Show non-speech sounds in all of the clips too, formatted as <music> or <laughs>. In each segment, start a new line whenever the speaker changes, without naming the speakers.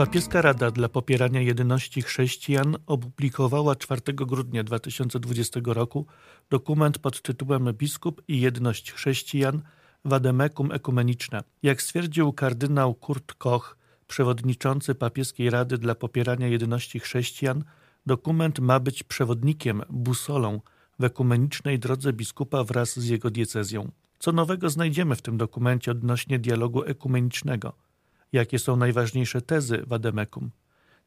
Papieska Rada dla Popierania Jedności Chrześcijan opublikowała 4 grudnia 2020 roku dokument pod tytułem Biskup i Jedność Chrześcijan Wademekum Ekumeniczne. Jak stwierdził kardynał Kurt Koch, przewodniczący Papieskiej Rady dla Popierania Jedności Chrześcijan, dokument ma być przewodnikiem, busolą w ekumenicznej drodze biskupa wraz z jego diecezją. Co nowego znajdziemy w tym dokumencie odnośnie dialogu ekumenicznego? Jakie są najważniejsze tezy Wademekum?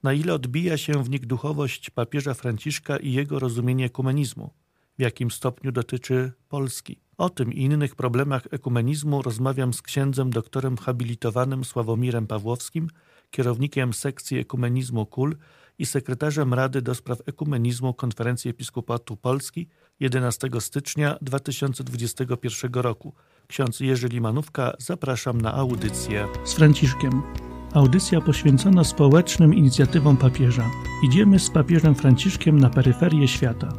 Na ile odbija się w nich duchowość papieża Franciszka i jego rozumienie ekumenizmu? W jakim stopniu dotyczy Polski? O tym i innych problemach ekumenizmu rozmawiam z księdzem doktorem habilitowanym Sławomirem Pawłowskim, kierownikiem sekcji ekumenizmu KUL i sekretarzem Rady do Spraw Ekumenizmu Konferencji Episkopatu Polski 11 stycznia 2021 roku. Ksiądz Jerzy Limanówka, zapraszam na audycję z Franciszkiem. Audycja poświęcona społecznym inicjatywom papieża. Idziemy z papieżem Franciszkiem na peryferię świata.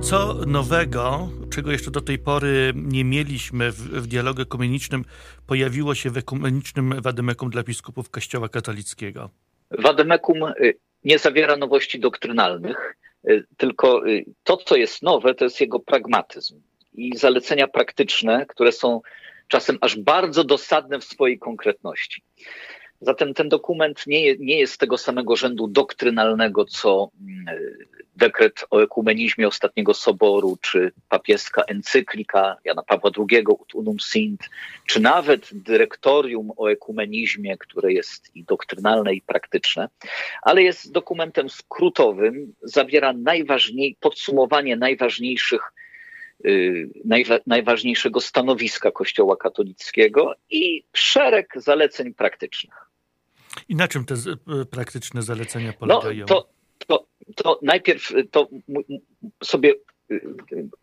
Co nowego, czego jeszcze do tej pory nie mieliśmy w, w dialogu ekumenicznym, pojawiło się w ekumenicznym wademekum dla biskupów Kościoła katolickiego?
Wademekum y, nie zawiera nowości doktrynalnych, y, tylko y, to, co jest nowe, to jest jego pragmatyzm i zalecenia praktyczne, które są czasem aż bardzo dosadne w swojej konkretności. Zatem ten dokument nie, nie jest tego samego rzędu doktrynalnego, co mm, dekret o ekumenizmie ostatniego soboru, czy papieska encyklika Jana Pawła II Ut Unum Sint, czy nawet dyrektorium o ekumenizmie, które jest i doktrynalne, i praktyczne, ale jest dokumentem skrótowym, zawiera najważniej, podsumowanie najważniejszych Najwa najważniejszego stanowiska Kościoła katolickiego i szereg zaleceń praktycznych.
I na czym te praktyczne zalecenia polegają?
No, to, to, to najpierw to sobie y,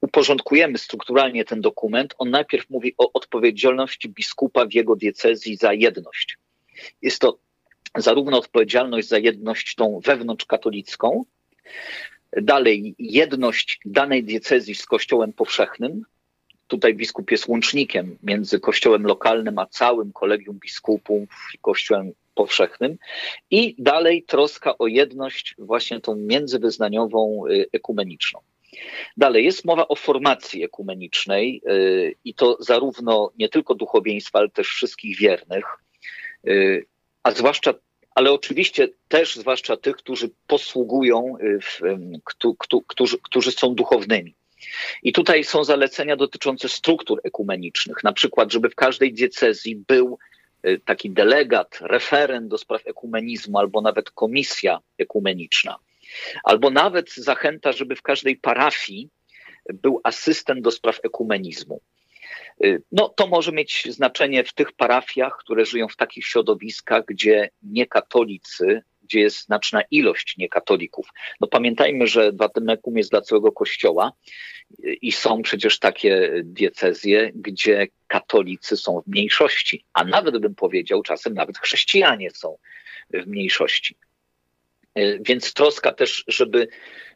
uporządkujemy strukturalnie ten dokument. On najpierw mówi o odpowiedzialności biskupa w jego diecezji za jedność. Jest to zarówno odpowiedzialność za jedność tą wewnątrzkatolicką, dalej jedność danej diecezji z Kościołem powszechnym. Tutaj biskup jest łącznikiem między Kościołem lokalnym a całym kolegium biskupów i Kościołem powszechnym i dalej troska o jedność właśnie tą międzywyznaniową, y, ekumeniczną. Dalej jest mowa o formacji ekumenicznej y, i to zarówno nie tylko duchowieństwa, ale też wszystkich wiernych, y, a zwłaszcza ale oczywiście też zwłaszcza tych, którzy posługują, w, którzy, którzy są duchownymi. I tutaj są zalecenia dotyczące struktur ekumenicznych, na przykład, żeby w każdej diecezji był Y, taki delegat, referent do spraw ekumenizmu, albo nawet komisja ekumeniczna, albo nawet zachęta, żeby w każdej parafii był asystent do spraw ekumenizmu. Y, no, to może mieć znaczenie w tych parafiach, które żyją w takich środowiskach, gdzie niekatolicy gdzie jest znaczna ilość niekatolików. No pamiętajmy, że Watymekum jest dla całego Kościoła i są przecież takie diecezje, gdzie katolicy są w mniejszości, a nawet bym powiedział, czasem nawet chrześcijanie są w mniejszości. E, więc troska też, żeby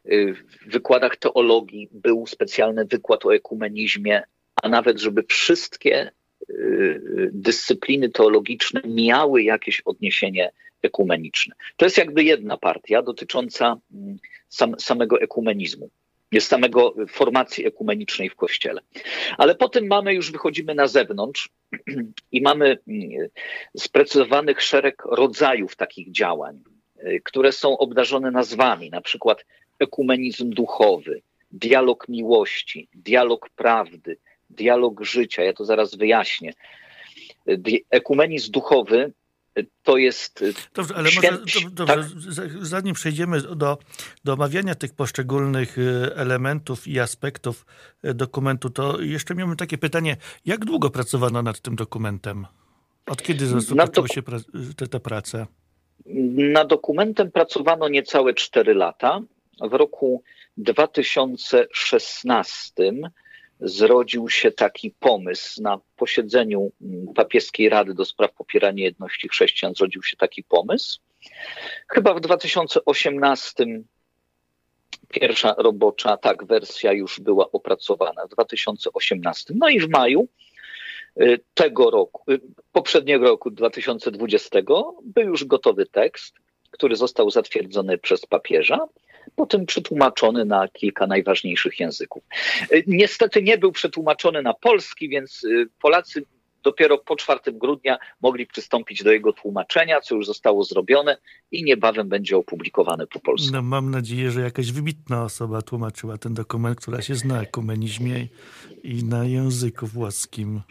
w wykładach teologii był specjalny wykład o ekumenizmie, a nawet żeby wszystkie e, dyscypliny teologiczne miały jakieś odniesienie ekumeniczne. To jest jakby jedna partia dotycząca mm, sam, samego ekumenizmu samego formacji ekumenicznej w Kościele. Ale potem mamy, już wychodzimy na zewnątrz <clears throat> i mamy mm, sprecyzowanych szereg rodzajów takich działań, y, które są obdarzone nazwami, na przykład ekumenizm duchowy, dialog miłości, dialog prawdy, dialog życia. Ja to zaraz wyjaśnię. Ekumenizm duchowy to jest. Y,
dobrze, ale świę... może, dobrze, tak? zanim przejdziemy do, do omawiania tych poszczególnych y, elementów i aspektów y, dokumentu, to jeszcze miałbym takie pytanie: jak długo pracowano nad tym dokumentem? Od kiedy rozpoczęły się te, te prace?
Nad dokumentem pracowano niecałe 4 lata. W roku 2016 zrodził się taki pomysł na posiedzeniu papieskiej Rady do spraw popierania jedności chrześcijan, zrodził się taki pomysł. Chyba w 2018 pierwsza robocza, tak, wersja już była opracowana w 2018. No i w maju tego roku, poprzedniego roku 2020 był już gotowy tekst, który został zatwierdzony przez papieża, potem przetłumaczony na kilka najważniejszych języków. Niestety nie był przetłumaczony na polski, więc Polacy dopiero po 4 grudnia mogli przystąpić do jego tłumaczenia, co już zostało zrobione i niebawem będzie opublikowane po polsku.
No, mam nadzieję, że jakaś wybitna osoba tłumaczyła ten dokument, która się zna na ekumenizmie i na języku włoskim.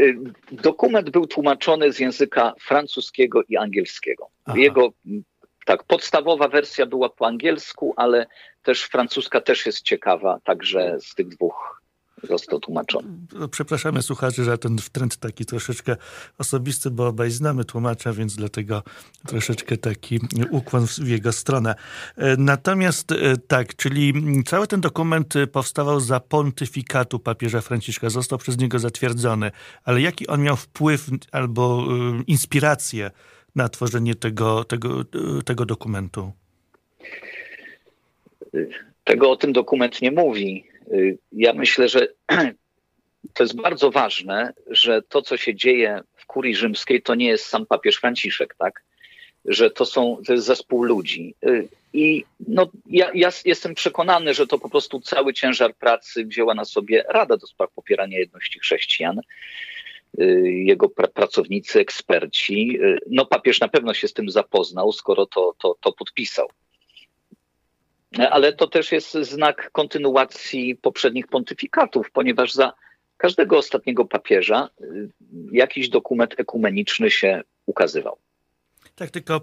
Y, dokument był tłumaczony z języka francuskiego i angielskiego. Aha. Jego tak, podstawowa wersja była po angielsku, ale też francuska też jest ciekawa, także z tych dwóch został tłumaczony.
No, przepraszamy słuchaczy, że ten trend taki troszeczkę osobisty, bo obaj znamy tłumacza, więc dlatego troszeczkę taki ukłon w jego stronę. E, natomiast e, tak, czyli cały ten dokument powstawał za pontyfikatu papieża Franciszka, został przez niego zatwierdzony, ale jaki on miał wpływ albo e, inspirację na tworzenie tego, tego, tego dokumentu?
Tego o tym dokument nie mówi. Y, ja myślę, że <clears throat> to jest bardzo ważne, że to, co się dzieje w kurii rzymskiej, to nie jest sam papież Franciszek, tak? Że to, są, to jest zespół ludzi. Y, I no, ja, ja jestem przekonany, że to po prostu cały ciężar pracy wzięła na sobie Rada do Spraw Popierania Jedności Chrześcijan y, jego pra pracownicy, eksperci. No papież na pewno się z tym zapoznał, skoro to, to, to podpisał ale to też jest znak kontynuacji poprzednich pontyfikatów, ponieważ za każdego ostatniego papieża y, jakiś dokument ekumeniczny się ukazywał.
Tak, tylko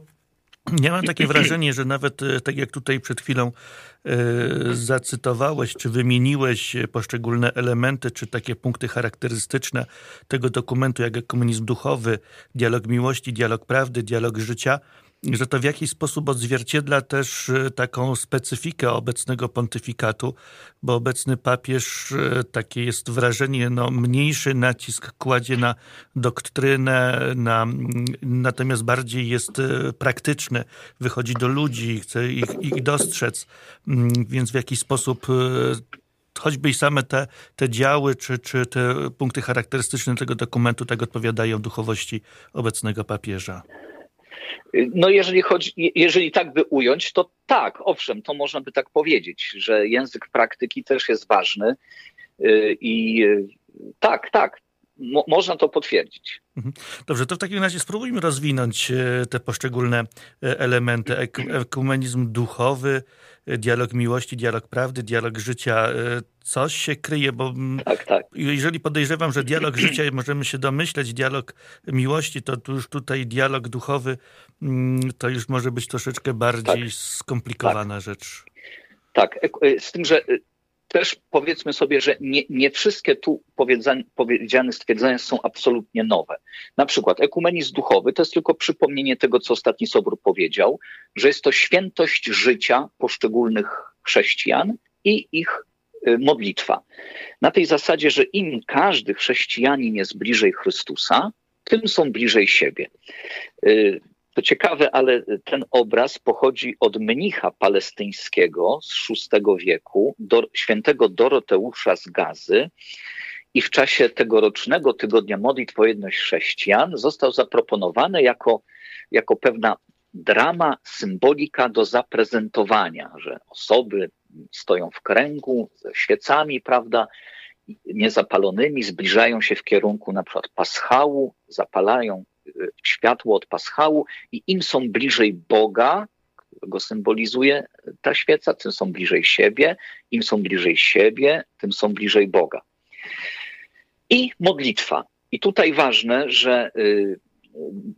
ja mam takie wrażenie, że nawet y, tak jak tutaj przed chwilą y, zacytowałeś, czy wymieniłeś poszczególne elementy, czy takie punkty charakterystyczne tego dokumentu, jak komunizm duchowy, dialog miłości, dialog prawdy, dialog życia, że to w jakiś sposób odzwierciedla też e, taką specyfikę obecnego pontyfikatu, bo obecny papież, e, takie jest wrażenie, no, mniejszy nacisk kładzie na doktrynę, na, natomiast bardziej jest e, praktyczny, wychodzi do ludzi, chce ich, ich dostrzec, mm, więc w jakiś sposób choćby i same te, te działy, czy, czy te punkty charakterystyczne tego dokumentu tak odpowiadają duchowości obecnego papieża.
No jeżeli, chodzi, jeżeli tak by ująć, to tak, owszem, to można by tak powiedzieć, że język praktyki też jest ważny y, i y, tak, tak, Mo można to potwierdzić.
Mhm. Dobrze, to w takim razie spróbujmy rozwinąć e, te poszczególne e, elementy. Ekumenizm duchowy, e, dialog miłości, dialog prawdy, dialog życia. Coś się kryje, bo tak, tak. jeżeli podejrzewam, że dialog <clears throat> życia możemy się domyśleć, dialog miłości, to tu już tutaj dialog duchowy mm, to już może być troszeczkę bardziej tak, skomplikowana tak. rzecz.
Tak, z tym, że też powiedzmy sobie, że nie, nie wszystkie tu powiedziane stwierdzenia są absolutnie nowe. Na przykład ekumenizm duchowy to jest tylko przypomnienie tego, co ostatni Sobór powiedział, że jest to świętość życia poszczególnych chrześcijan i ich y, modlitwa. Na tej zasadzie, że im każdy chrześcijanin jest bliżej Chrystusa, tym są bliżej siebie. To ciekawe, ale ten obraz pochodzi od mnicha palestyńskiego z VI wieku, do, świętego Doroteusza z Gazy. I w czasie tegorocznego tygodnia modlitw o jedność chrześcijan został zaproponowany jako, jako pewna drama, symbolika do zaprezentowania, że osoby stoją w kręgu ze świecami, prawda, niezapalonymi, zbliżają się w kierunku na przykład paschału, zapalają światło od paschału i im są bliżej Boga, go symbolizuje ta świeca, tym są bliżej siebie, im są bliżej siebie, tym są bliżej Boga. I modlitwa. I tutaj ważne, że y,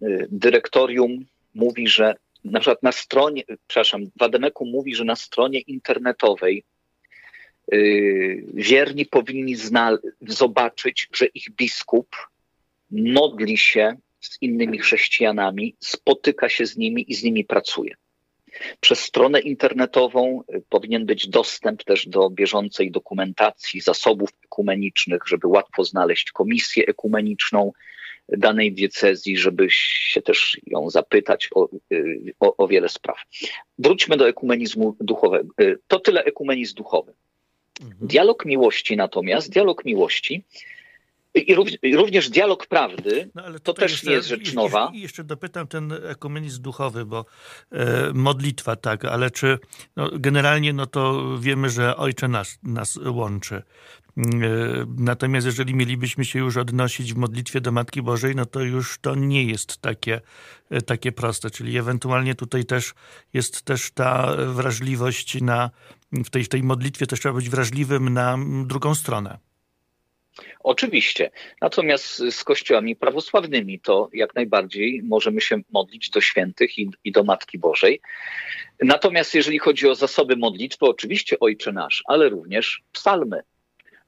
y, dyrektorium mówi, że na przykład na stronie, przepraszam, Wademeku mówi, że na stronie internetowej y, wierni powinni zobaczyć, że ich biskup modli się z innymi chrześcijanami, spotyka się z nimi i z nimi pracuje. Przez stronę internetową y, powinien być dostęp też do bieżącej dokumentacji, zasobów ekumenicznych, żeby łatwo znaleźć komisję ekumeniczną danej diecezji, żeby się też ją zapytać o, y, o, o wiele spraw. Wróćmy do ekumenizmu duchowego. Y, to tyle ekumenizm duchowy. Mhm. Dialog miłości natomiast, dialog miłości I również dialog prawdy, no, to też jeszcze, nie jest rzecz nowa.
I jeszcze dopytam ten ekumenizm duchowy, bo e, modlitwa tak, ale czy no, generalnie no to wiemy, że Ojcze nas, nas łączy. E, natomiast jeżeli mielibyśmy się już odnosić w modlitwie do Matki Bożej, no to już to nie jest takie, e, takie proste. Czyli ewentualnie tutaj też jest też ta wrażliwość na, w tej, w tej modlitwie też trzeba być wrażliwym na drugą stronę.
Oczywiście. Natomiast z kościołami prawosławnymi to jak najbardziej możemy się modlić do świętych i, i do Matki Bożej. Natomiast jeżeli chodzi o zasoby modlitwy, oczywiście Ojcze Nasz, ale również psalmy,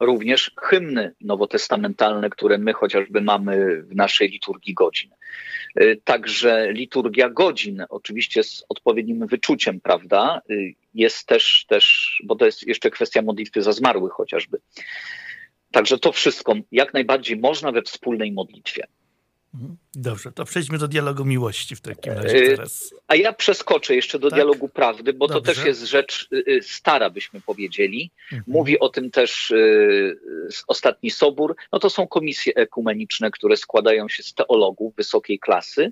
również hymny nowotestamentalne, które my chociażby mamy w naszej liturgii godzin. Y, także liturgia godzin, oczywiście z odpowiednim wyczuciem, prawda, y, jest też, też, bo to jest jeszcze kwestia modlitwy za zmarłych chociażby. Także to wszystko jak najbardziej można we wspólnej modlitwie.
Mhm. Dobrze, to przejdźmy do dialogu miłości w takim razie e, teraz.
A ja przeskoczę jeszcze do tak? dialogu prawdy, bo Dobrze. to też jest rzecz y, y, stara, byśmy powiedzieli. Mhm. Mówi o tym też y, ostatni Sobór. No to są komisje ekumeniczne, które składają się z teologów wysokiej klasy,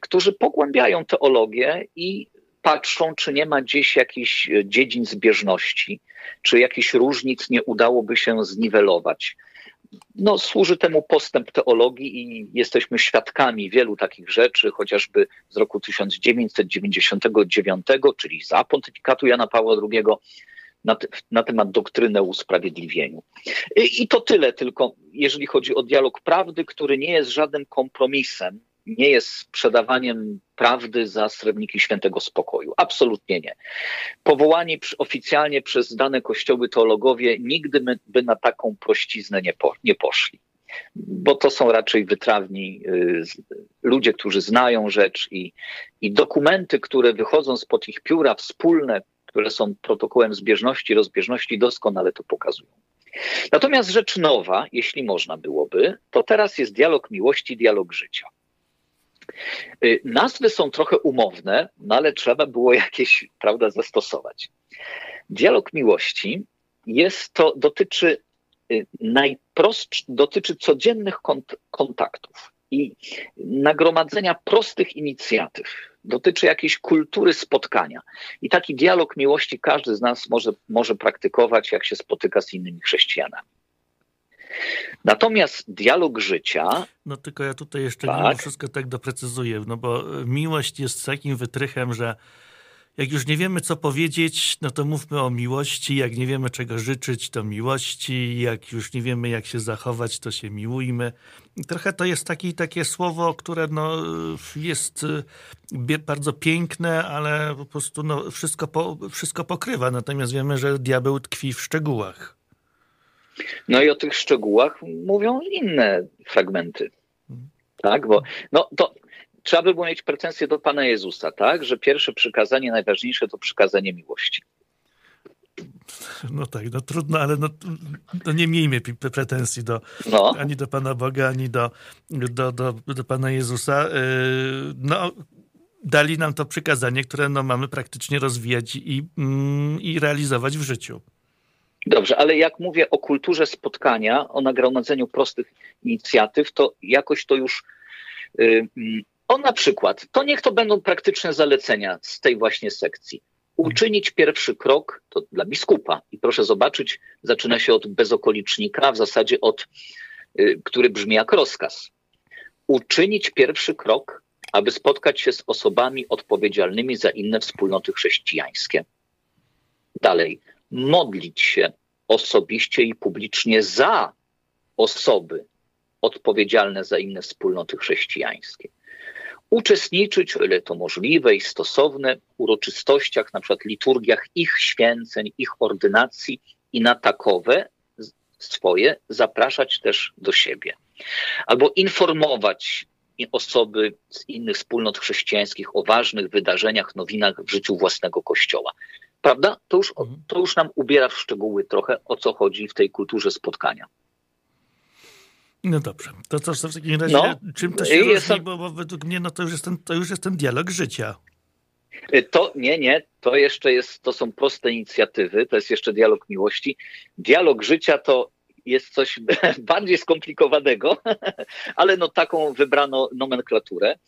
którzy pogłębiają teologię i patrzą, czy nie ma gdzieś jakichś e, dziedzin zbieżności, czy jakichś różnic nie udałoby się zniwelować. No, służy temu postęp teologii i jesteśmy świadkami wielu takich rzeczy, chociażby z roku 1999, czyli za pontyfikatu Jana Pawła II, na, na, temat doktryny o usprawiedliwieniu. I, I to tyle tylko, jeżeli chodzi o dialog prawdy, który nie jest żadnym kompromisem nie jest sprzedawaniem prawdy za srebrniki świętego spokoju. Absolutnie nie. Powołani oficjalnie przez dane kościoły teologowie nigdy by na taką prościznę nie, po, nie poszli. Bo to są raczej wytrawni y, ludzie, którzy znają rzecz i, i dokumenty, które wychodzą spod ich pióra, wspólne, które są protokołem zbieżności, rozbieżności, doskonale to pokazują. Natomiast rzecz nowa, jeśli można byłoby, to teraz jest dialog miłości, dialog życia. Y, nazwy są trochę umowne, no ale trzeba było jakieś, prawda, zastosować. Dialog miłości jest to, dotyczy y, najprostszych, dotyczy codziennych kont kontaktów i nagromadzenia prostych inicjatyw. Dotyczy jakiejś kultury spotkania. I taki dialog miłości każdy z nas może, może praktykować, jak się spotyka z innymi chrześcijanami. Natomiast dialog życia.
No tylko ja tutaj jeszcze tak? wszystko tak doprecyzuję, no bo miłość jest takim wytrychem, że jak już nie wiemy, co powiedzieć, no to mówmy o miłości. Jak nie wiemy, czego życzyć, to miłości. Jak już nie wiemy, jak się zachować, to się miłujmy. Trochę to jest taki, takie słowo, które no, jest e, bardzo piękne, ale po prostu no, wszystko, po, wszystko pokrywa. Natomiast wiemy, że diabeł tkwi w szczegółach.
No i o tych szczegółach mówią inne fragmenty. Tak, bo no to trzeba by było mieć pretensje do Pana Jezusa, tak, że pierwsze przykazanie, najważniejsze to przykazanie miłości.
No tak, no trudno, ale no, no nie miejmy pretensji do, no. ani do Pana Boga, ani do, do, do, do Pana Jezusa. Yy, no, dali nam to przykazanie, które no, mamy praktycznie rozwijać i, mm, i realizować w życiu.
Dobrze, ale jak mówię o kulturze spotkania, o nagromadzeniu prostych inicjatyw, to jakoś to już. Yy, o na przykład, to niech to będą praktyczne zalecenia z tej właśnie sekcji. Uczynić pierwszy krok to dla biskupa. I proszę zobaczyć, zaczyna się od bezokolicznika, w zasadzie od, yy, który brzmi jak rozkaz. Uczynić pierwszy krok, aby spotkać się z osobami odpowiedzialnymi za inne wspólnoty chrześcijańskie. Dalej, modlić się osobiście i publicznie za osoby odpowiedzialne za inne wspólnoty chrześcijańskie. Uczestniczyć, o ile to możliwe i stosowne, w uroczystościach, na przykład liturgiach ich święceń, ich ordynacji i na takowe swoje zapraszać też do siebie. Albo informować osoby z innych wspólnot chrześcijańskich o ważnych wydarzeniach, nowinach w życiu własnego kościoła prawda? To już, mhm. to już nam ubiera w szczegóły trochę, o co chodzi w tej kulturze spotkania.
No dobrze, to co w takim razie, no, czym to się jest, różni, bo, bo, według mnie no to, już jest ten, to już jest ten dialog życia.
Y, to nie, nie, to jeszcze jest, to są proste inicjatywy, to jest jeszcze dialog miłości. Dialog życia to jest coś <laughs> bardziej skomplikowanego, <laughs> ale no taką wybrano nomenklaturę.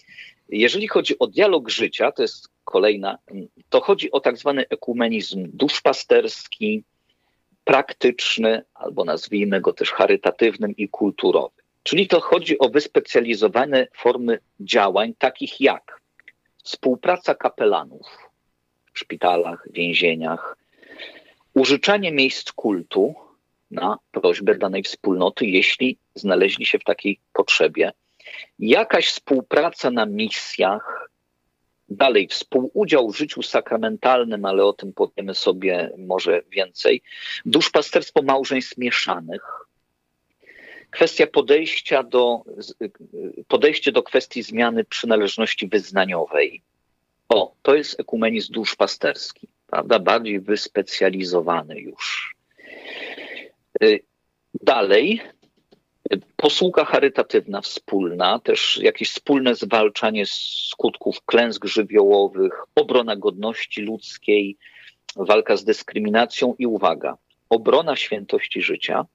Jeżeli chodzi o dialog życia, to jest kolejna, to chodzi o tak zwany ekumenizm duszpasterski, praktyczny, albo nazwijmy go też charytatywnym i kulturowy. Czyli to chodzi o wyspecjalizowane formy działań, takich jak współpraca kapelanów w szpitalach, więzieniach, użyczanie miejsc kultu na prośbę danej wspólnoty, jeśli znaleźli się w takiej potrzebie, jakaś współpraca na misjach, dalej współudział w życiu sakramentalnym, ale o tym powiemy sobie może więcej, duszpasterstwo małżeństw mieszanych, kwestia podejścia do, podejście do kwestii zmiany przynależności wyznaniowej. O, to jest ekumenizm duszpasterski, prawda? Bardziej wyspecjalizowany już. Y, dalej, posługa charytatywna wspólna, też jakieś wspólne zwalczanie skutków klęsk żywiołowych, obrona godności ludzkiej, walka z dyskryminacją i uwaga, obrona świętości życia,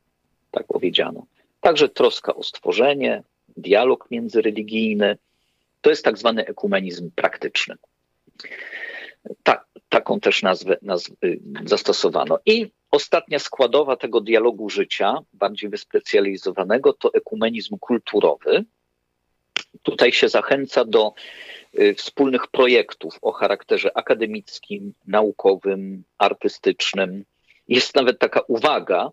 tak powiedziano. Także troska o stworzenie, dialog międzyreligijny. To jest tak zwany ekumenizm praktyczny. Tak, taką też nazwę, nazwę zastosowano. I ostatnia składowa tego dialogu życia, bardziej wyspecjalizowanego, to ekumenizm kulturowy. Tutaj się zachęca do y, wspólnych projektów o charakterze akademickim, naukowym, artystycznym. Jest nawet taka uwaga,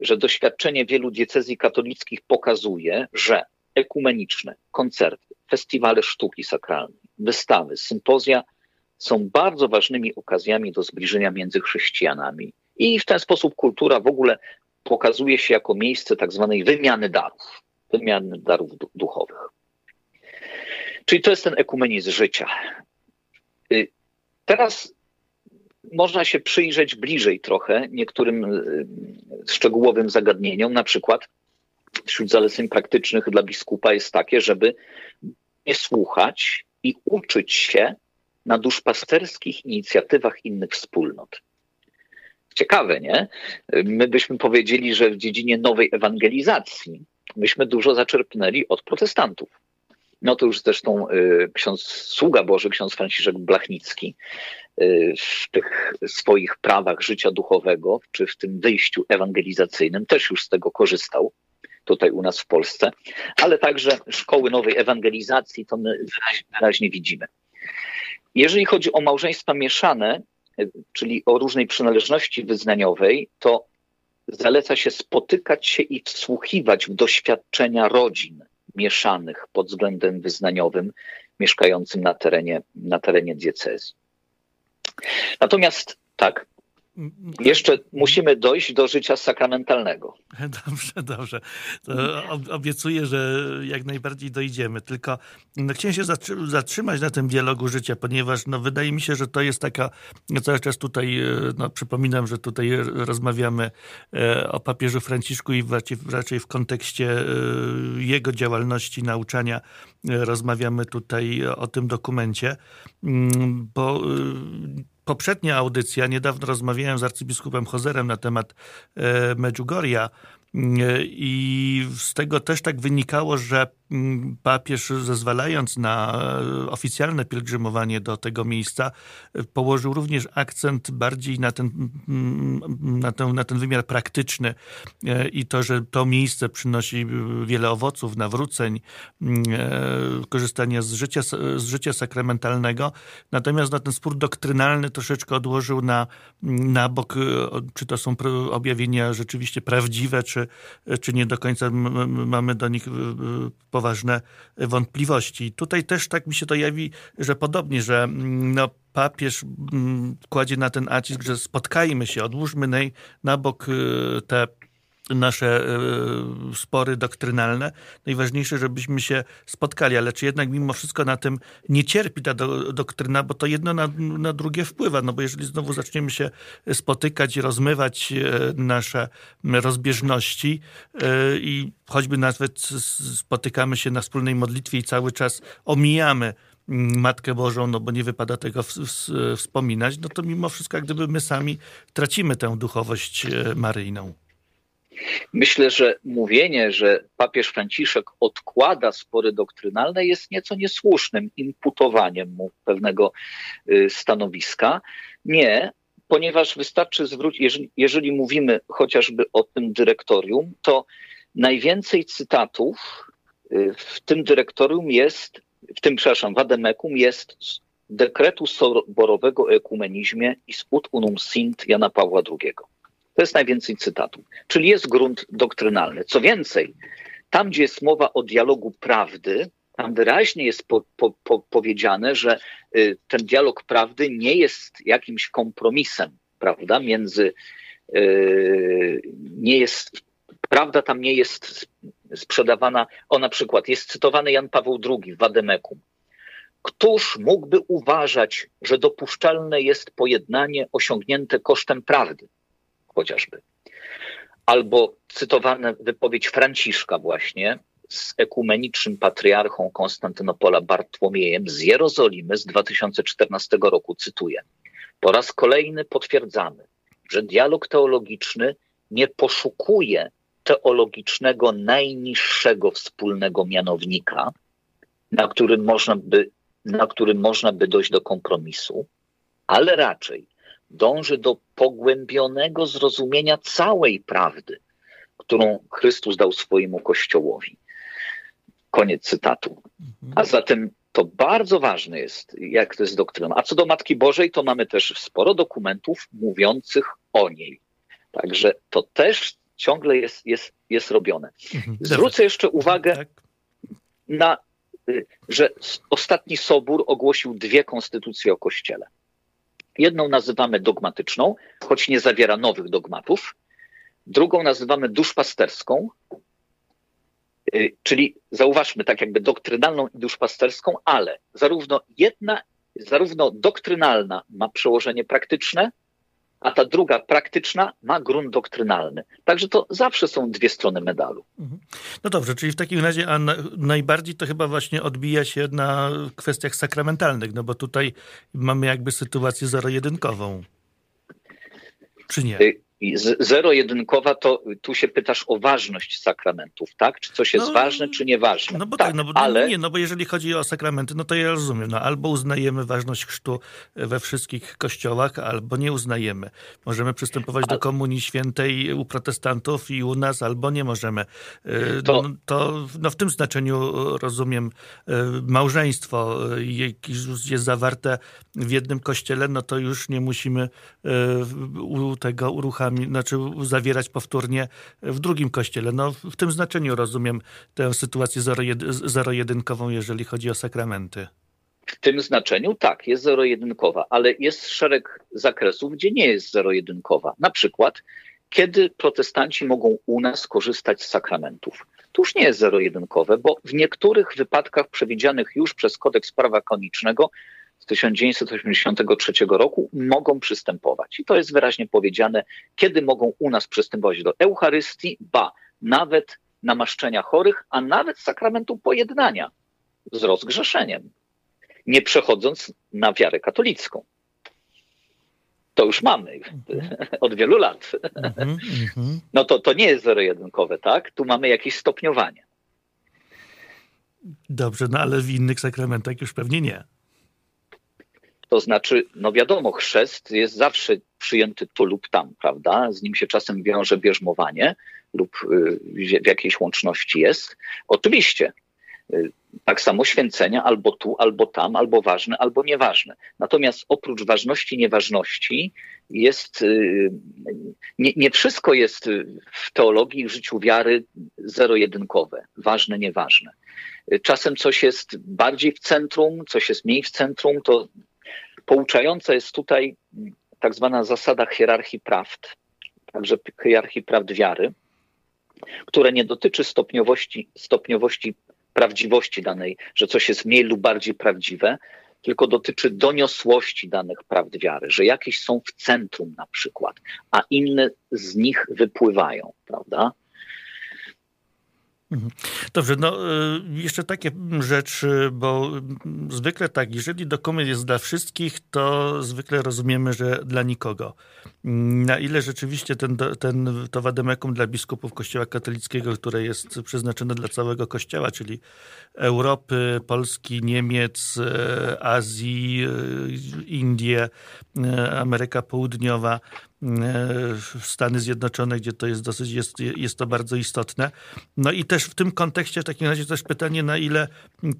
że doświadczenie wielu diecezji katolickich pokazuje, że ekumeniczne koncerty, festiwale sztuki sakralnej, wystawy, sympozja są bardzo ważnymi okazjami do zbliżenia między chrześcijanami. I w ten sposób kultura w ogóle pokazuje się jako miejsce tak zwanej wymiany darów, wymiany darów duchowych. Czyli to jest ten ekumenizm życia. Y, teraz można się przyjrzeć bliżej trochę niektórym y, szczegółowym zagadnieniom. Na przykład wśród zaleceń praktycznych dla biskupa jest takie, żeby nie słuchać i uczyć się na duszpasterskich inicjatywach innych wspólnot. Ciekawe, nie? My byśmy powiedzieli, że w dziedzinie nowej ewangelizacji myśmy dużo zaczerpnęli od protestantów. No to już zresztą y, ksiądz sługa Boży, ksiądz Franciszek Blachnicki y, w tych swoich prawach życia duchowego, czy w tym wyjściu ewangelizacyjnym też już z tego korzystał tutaj u nas w Polsce, ale także szkoły nowej ewangelizacji to my wyraźnie widzimy. Jeżeli chodzi o małżeństwa mieszane, czyli o różnej przynależności wyznaniowej, to zaleca się spotykać się i wsłuchiwać w doświadczenia rodzin mieszanych pod względem wyznaniowym, mieszkającym na terenie, na terenie diecezji. Natomiast tak, jeszcze musimy dojść do życia sakramentalnego. <laughs>
Dobrze, dobrze. To obiecuję, że jak najbardziej dojdziemy. Tylko no, chciałem się zatrzymać na tym dialogu życia, ponieważ no, wydaje mi się, że to jest taka, no, cały czas tutaj, e, no, przypominam, że tutaj rozmawiamy e, o papieżu Franciszku i raczej, w kontekście e, jego działalności, nauczania rozmawiamy tutaj o tym dokumencie, mm, bo poprzednia audycja, niedawno rozmawiałem z arcybiskupem Hozerem na temat e, Medjugorja i z tego też tak wynikało, że papież zezwalając na e, oficjalne pielgrzymowanie do tego miejsca, e, położył również akcent bardziej na ten, na ten, na ten wymiar praktyczny e, i to, że to miejsce przynosi wiele owoców, nawróceń, korzystania z życia, z życia sakramentalnego. Natomiast na ten spór doktrynalny troszeczkę odłożył na, na bok, czy to są objawienia rzeczywiście prawdziwe, czy czy, nie do końca mamy do nich poważne wątpliwości. Tutaj też tak mi się to jawi, że podobnie, że mm, no, papież mm, kładzie na ten nacisk, że spotkajmy się, odłóżmy na, na bok y, te nasze e, spory doktrynalne. Najważniejsze, żebyśmy się spotkali, ale czy jednak mimo wszystko na tym nie cierpi ta do, doktryna, bo to jedno na, na drugie wpływa, no bo jeżeli znowu zaczniemy się spotykać i rozmywać e, nasze rozbieżności e, i choćby nawet spotykamy się na wspólnej modlitwie i cały czas omijamy Matkę Bożą, no bo nie wypada tego w, w, wspominać, no to mimo wszystko gdyby my sami tracimy tę duchowość maryjną.
Myślę, że mówienie, że papież Franciszek odkłada spory doktrynalne jest nieco niesłusznym imputowaniem mu pewnego y, stanowiska. Nie, ponieważ wystarczy zwrócić, jeżeli, jeżeli mówimy chociażby o tym dyrektorium, to najwięcej cytatów y, w tym dyrektorium jest, w tym, przepraszam, w Ademekum jest dekretu soborowego o ekumenizmie i sput unum sint Jana Pawła II. To jest najwięcej cytatów. Czyli jest grunt doktrynalny. Co więcej, tam, gdzie jest mowa o dialogu prawdy, tam wyraźnie jest po, po, po powiedziane, że y, ten dialog prawdy nie jest jakimś kompromisem, prawda, między y, nie jest, prawda tam nie jest sprzedawana, o na przykład jest cytowany Jan Paweł II w Wademekum. Któż mógłby uważać, że dopuszczalne jest pojednanie osiągnięte kosztem prawdy? Chociażby. Albo cytowana wypowiedź Franciszka właśnie z ekumenicznym patriarchą Konstantynopola Bartłomiejem z Jerozolimy z 2014 roku, cytuję. Po raz kolejny potwierdzamy, że dialog teologiczny nie poszukuje teologicznego najniższego wspólnego mianownika, na którym można by, na którym można by dojść do kompromisu, ale raczej dąży do pogłębionego zrozumienia całej prawdy, którą Chrystus dał swojemu Kościołowi. Koniec cytatu. A zatem to bardzo ważne jest, jak to jest doktryną. A co do Matki Bożej, to mamy też sporo dokumentów mówiących o niej. Także to też ciągle jest, jest, jest robione. Mhm. Zwrócę jeszcze uwagę tak. na, y, że ostatni Sobór ogłosił dwie konstytucje o Kościele. Jedną nazywamy dogmatyczną, choć nie zawiera nowych dogmatów. Drugą nazywamy duszpasterską, y, czyli zauważmy tak jakby doktrynalną i duszpasterską, ale zarówno jedna, zarówno doktrynalna ma przełożenie praktyczne, a ta druga praktyczna ma grunt doktrynalny. Także to zawsze są dwie strony medalu. Mhm.
No dobrze, czyli w takim razie a na, najbardziej to chyba właśnie odbija się na kwestiach sakramentalnych, no bo tutaj mamy jakby sytuację zero-jedynkową. Czy nie?
Y, zero-jedynkowa, to tu się pytasz o ważność sakramentów, tak? Czy coś jest no, ważne, czy nieważne?
No bo tak, tak no bo, ale... nie, no bo jeżeli chodzi o sakramenty, no to ja rozumiem, no albo uznajemy ważność chrztu we wszystkich kościołach, albo nie uznajemy. Możemy przystępować do Komunii Świętej u protestantów i u nas, albo nie możemy. Y, to, no, to no w tym znaczeniu rozumiem y, małżeństwo, już jest zawarte w jednym kościele, no to już nie musimy u tego uruchamiać znaczy zawierać powtórnie w drugim kościele. No, w tym znaczeniu rozumiem tę sytuację zero-jedynkową, jeżeli chodzi o sakramenty.
W tym znaczeniu tak, jest zero-jedynkowa, ale jest szereg zakresów, gdzie nie jest zero-jedynkowa. Na przykład, kiedy protestanci mogą u nas korzystać z sakramentów. To już nie jest zero-jedynkowe, bo w niektórych wypadkach przewidzianych już przez kodeks prawa konicznego 1983 roku mogą przystępować. I to jest wyraźnie powiedziane, kiedy mogą u nas przystępować do Eucharystii, ba, nawet namaszczenia chorych, a nawet sakramentu pojednania z rozgrzeszeniem, nie przechodząc na wiarę katolicką. To już mamy od wielu lat. Mhm, mhm. No to, to nie jest zero-jedynkowe, tak? Tu mamy jakieś stopniowanie.
Dobrze, no ale w innych sakramentach już pewnie nie.
To znaczy, no wiadomo, chrzest jest zawsze przyjęty tu lub tam, prawda? Z nim się czasem wiąże bierzmowanie lub y, w jakiejś łączności jest. Oczywiście, y, tak samo święcenia albo tu, albo tam, albo ważne, albo nieważne. Natomiast oprócz ważności, nieważności jest, y, nie, nie wszystko jest w teologii i w życiu wiary zero-jedynkowe, ważne, nieważne. Czasem coś jest bardziej w centrum, coś jest mniej w centrum, to Pouczająca jest tutaj tak zwana zasada hierarchii prawd, także hierarchii prawd wiary, która nie dotyczy stopniowości, stopniowości prawdziwości danej, że coś jest mniej lub bardziej prawdziwe, tylko dotyczy doniosłości danych prawd wiary, że jakieś są w centrum na przykład, a inne z nich wypływają, prawda?
Mhm. Dobrze, no y, jeszcze takie rzeczy, bo zwykle tak, jeżeli dokument jest dla wszystkich, to zwykle rozumiemy, że dla nikogo. Na ile rzeczywiście ten, ten, to wademekum dla biskupów Kościoła katolickiego, które jest przeznaczone dla całego Kościoła, czyli Europy, Polski, Niemiec, e, Azji, e, Indie, e, Ameryka Południowa, Stany Zjednoczone, gdzie to jest dosyć, jest, jest to bardzo istotne. No i też w tym kontekście w takim razie też pytanie, na ile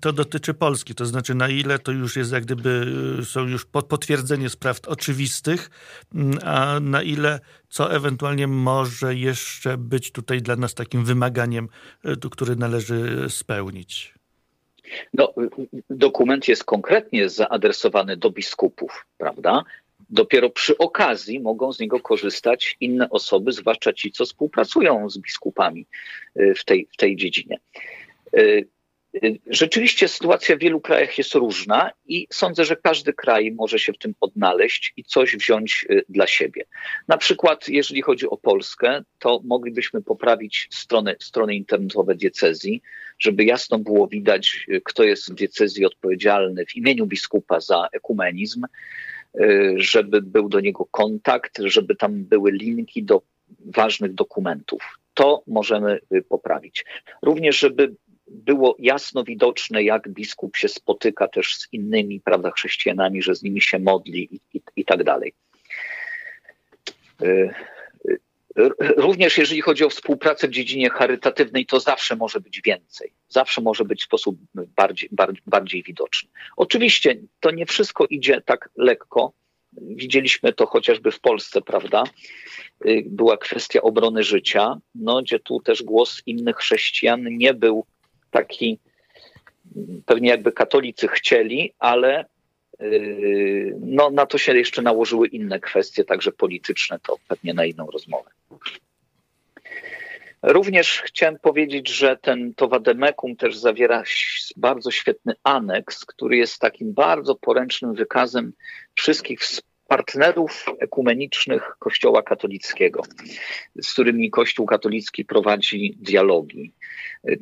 to dotyczy Polski, to znaczy na ile to już jest jak gdyby, są już potwierdzenie spraw oczywistych, a na ile co ewentualnie może jeszcze być tutaj dla nas takim wymaganiem, który należy spełnić.
No, dokument jest konkretnie zaadresowany do biskupów, prawda? Dopiero przy okazji mogą z niego korzystać inne osoby, zwłaszcza ci, co współpracują z biskupami y, w tej, w tej dziedzinie. Y, y, rzeczywiście sytuacja w wielu krajach jest różna i sądzę, że każdy kraj może się w tym odnaleźć i coś wziąć dla siebie. Na przykład, jeżeli chodzi o Polskę, to moglibyśmy poprawić strony, strony internetowe diecezji, żeby jasno było widać, kto jest w diecezji odpowiedzialny w imieniu biskupa za ekumenizm, żeby był do niego kontakt, żeby tam były linki do ważnych dokumentów. To możemy y, poprawić. Również, żeby było jasno widoczne, jak biskup się spotyka też z innymi prawda, chrześcijanami, że z nimi się modli i, i, i tak dalej. Y, Również jeżeli chodzi o współpracę w dziedzinie charytatywnej, to zawsze może być więcej. Zawsze może być w sposób bardziej, bardziej, bardziej widoczny. Oczywiście to nie wszystko idzie tak lekko. Widzieliśmy to chociażby w Polsce, prawda? Była kwestia obrony życia, no, gdzie tu też głos innych chrześcijan nie był taki, pewnie jakby katolicy chcieli, ale no, na to się jeszcze nałożyły inne kwestie, także polityczne, to pewnie na inną rozmowę. Również chciałem powiedzieć, że ten to Wademekum też zawiera bardzo świetny aneks, który jest takim bardzo poręcznym wykazem wszystkich partnerów ekumenicznych Kościoła katolickiego, z którymi Kościół katolicki prowadzi dialogi.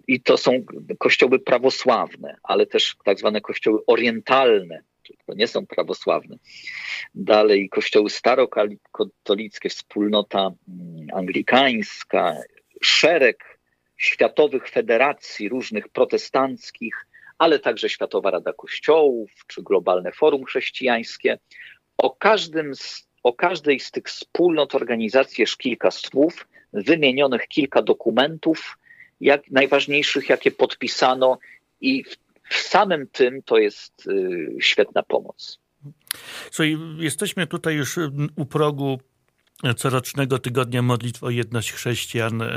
I to są kościoły prawosławne, ale też tak zwane kościoły orientalne, to nie są prawosławne. Dalej kościoły starokatolickie, wspólnota mm, anglikańska, szereg światowych federacji różnych protestanckich, ale także Światowa Rada Kościołów czy Globalne Forum Chrześcijańskie. O, każdym z, o każdej z tych wspólnot organizacji jest kilka słów, wymienionych kilka dokumentów, jak najważniejszych, jakie podpisano i w w samym tym to jest y, świetna pomoc.
Słuchaj, jesteśmy tutaj już u progu corocznego tygodnia modlitw o jedność chrześcijan. E,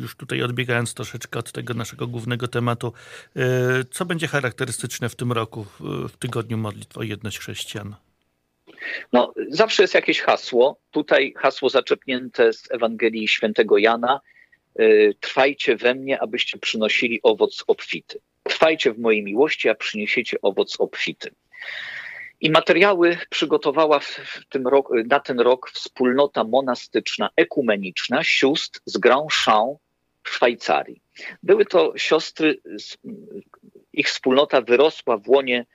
już tutaj odbiegając troszeczkę od tego naszego głównego tematu, e, co będzie charakterystyczne w tym roku, w tygodniu modlitw o jedność chrześcijan?
No, zawsze jest jakieś hasło. Tutaj hasło zaczepnięte z Ewangelii Świętego Jana. E, trwajcie we mnie, abyście przynosili owoc obfity. Trwajcie w mojej miłości, a przyniesiecie owoc obfity. I materiały przygotowała rok, na ten rok wspólnota monastyczna, ekumeniczna sióstr z Grand Champ w Szwajcarii. Były to siostry, ich wspólnota wyrosła w łonie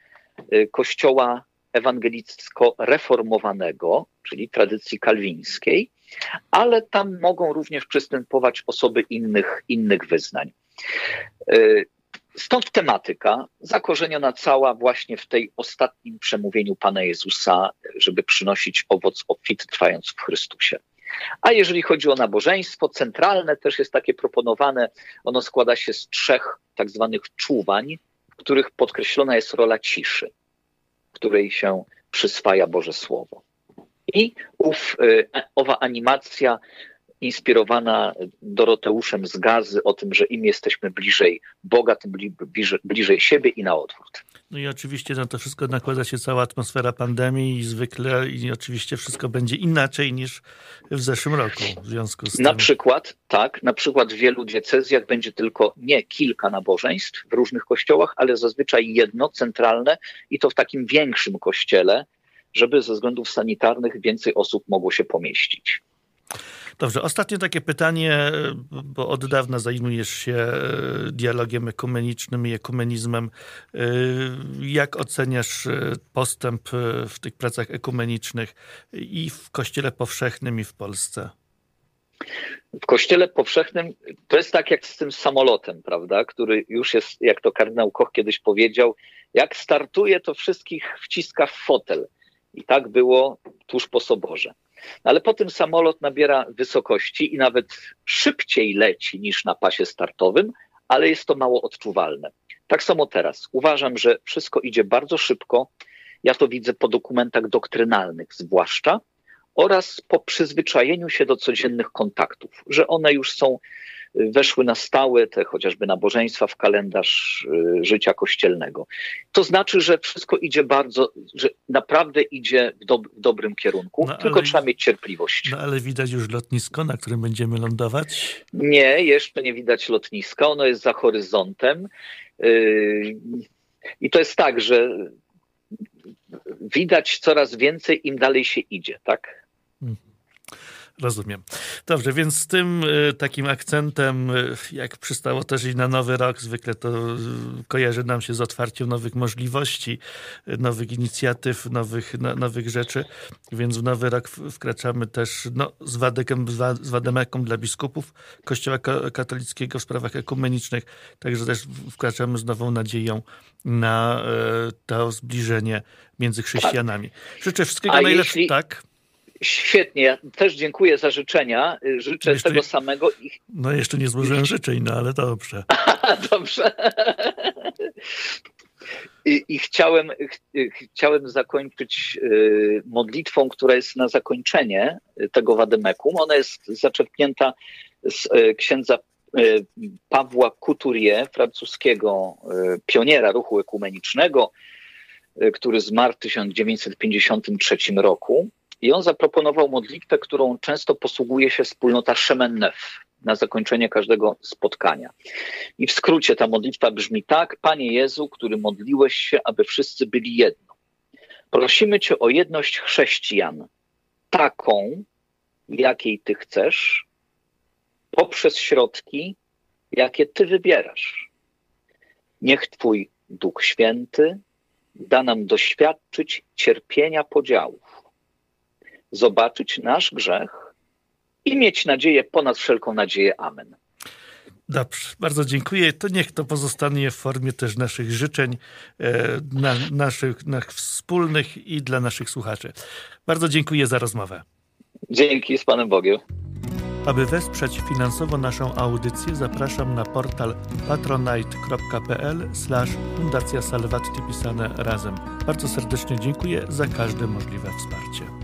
y, kościoła ewangelicko-reformowanego, czyli tradycji kalwińskiej, ale tam mogą również przystępować osoby innych, innych wyznań. Stąd tematyka zakorzeniona cała właśnie w tej ostatnim przemówieniu Pana Jezusa, żeby przynosić owoc obfity trwając w Chrystusie. A jeżeli chodzi o nabożeństwo, centralne też jest takie proponowane. Ono składa się z trzech tak zwanych czuwań, w których podkreślona jest rola ciszy, której się przyswaja Boże Słowo. I ów, y, owa animacja inspirowana Doroteuszem z Gazy o tym, że im jesteśmy bliżej Boga, tym bliżej, bliżej siebie i na odwrót.
No i oczywiście na to wszystko nakłada się cała atmosfera pandemii i zwykle i oczywiście wszystko będzie inaczej niż w zeszłym roku w związku z tym.
Na przykład, tak, na przykład w wielu diecezjach będzie tylko nie kilka nabożeństw w różnych kościołach, ale zazwyczaj jedno centralne i to w takim większym kościele, żeby ze względów sanitarnych więcej osób mogło się pomieścić.
Dobrze, ostatnie takie pytanie, bo od dawna zajmujesz się e, dialogiem ekumenicznym i ekumenizmem. E, jak oceniasz e, postęp w tych pracach ekumenicznych i w Kościele Powszechnym, i w Polsce?
W Kościele Powszechnym to jest tak jak z tym samolotem, prawda, który już jest, jak to kardynał Koch kiedyś powiedział, jak startuje, to wszystkich wciska w fotel. I tak było tuż po soborze. Ale potem samolot nabiera wysokości i nawet szybciej leci niż na pasie startowym, ale jest to mało odczuwalne. Tak samo teraz. Uważam, że wszystko idzie bardzo szybko. Ja to widzę po dokumentach doktrynalnych, zwłaszcza, oraz po przyzwyczajeniu się do codziennych kontaktów, że one już są weszły na stałe, te chociażby nabożeństwa w kalendarz y, życia kościelnego. To znaczy, że wszystko idzie bardzo, że naprawdę idzie w, do, w dobrym kierunku, no, tylko trzeba mieć cierpliwość.
No ale widać już lotnisko, na którym będziemy lądować?
Nie, jeszcze nie widać lotniska, ono jest za horyzontem. Y, I to jest tak, że widać coraz więcej, im dalej się idzie, tak? Hmm.
Rozumiem. Dobrze, więc z tym e, takim akcentem, e, jak przystało też i na nowy rok, zwykle to e, kojarzy nam się z otwarciem nowych możliwości, nowych inicjatyw, nowych, no, nowych rzeczy, więc w nowy rok wkraczamy też no, z, wadekiem, z wademeką dla biskupów Kościoła katolickiego w sprawach ekumenicznych, także też wkraczamy z nową nadzieją na to zbliżenie między chrześcijanami. Życzę wszystkiego najlepszego. Tak.
Świetnie, ja też dziękuję za życzenia. Życzę jeszcze, tego samego.
No jeszcze nie złożyłem życzeń, no ale dobrze. <laughs>
dobrze. I, I, chciałem, chciałem zakończyć y, modlitwą, która jest na zakończenie tego Wademekum. Ona jest zaczerpnięta z y, księdza y, Pawła Couturier, francuskiego pioniera ruchu ekumenicznego, który zmarł w 1953 roku. I on zaproponował modlitwę, którą często posługuje się wspólnota Szemennef na zakończenie każdego spotkania. I w skrócie ta modlitwa brzmi tak: Panie Jezu, który modliłeś się, aby wszyscy byli jedno. Prosimy Cię o jedność chrześcijan, taką, jakiej Ty chcesz, poprzez środki, jakie Ty wybierasz. Niech Twój Duch Święty da nam doświadczyć cierpienia podziałów zobaczyć nasz grzech i mieć nadzieję ponad wszelką nadzieję. Amen.
Dobrze, bardzo dziękuję. To niech to pozostanie w formie też naszych życzeń, e, na, naszych, naszych wspólnych i dla naszych słuchaczy. Bardzo dziękuję za rozmowę.
Dzięki, z Panem Bogiem.
Aby wesprzeć finansowo naszą audycję, zapraszam na portal patronite.pl Fundacja Salvatti pisane razem. Bardzo serdecznie dziękuję za każde możliwe wsparcie.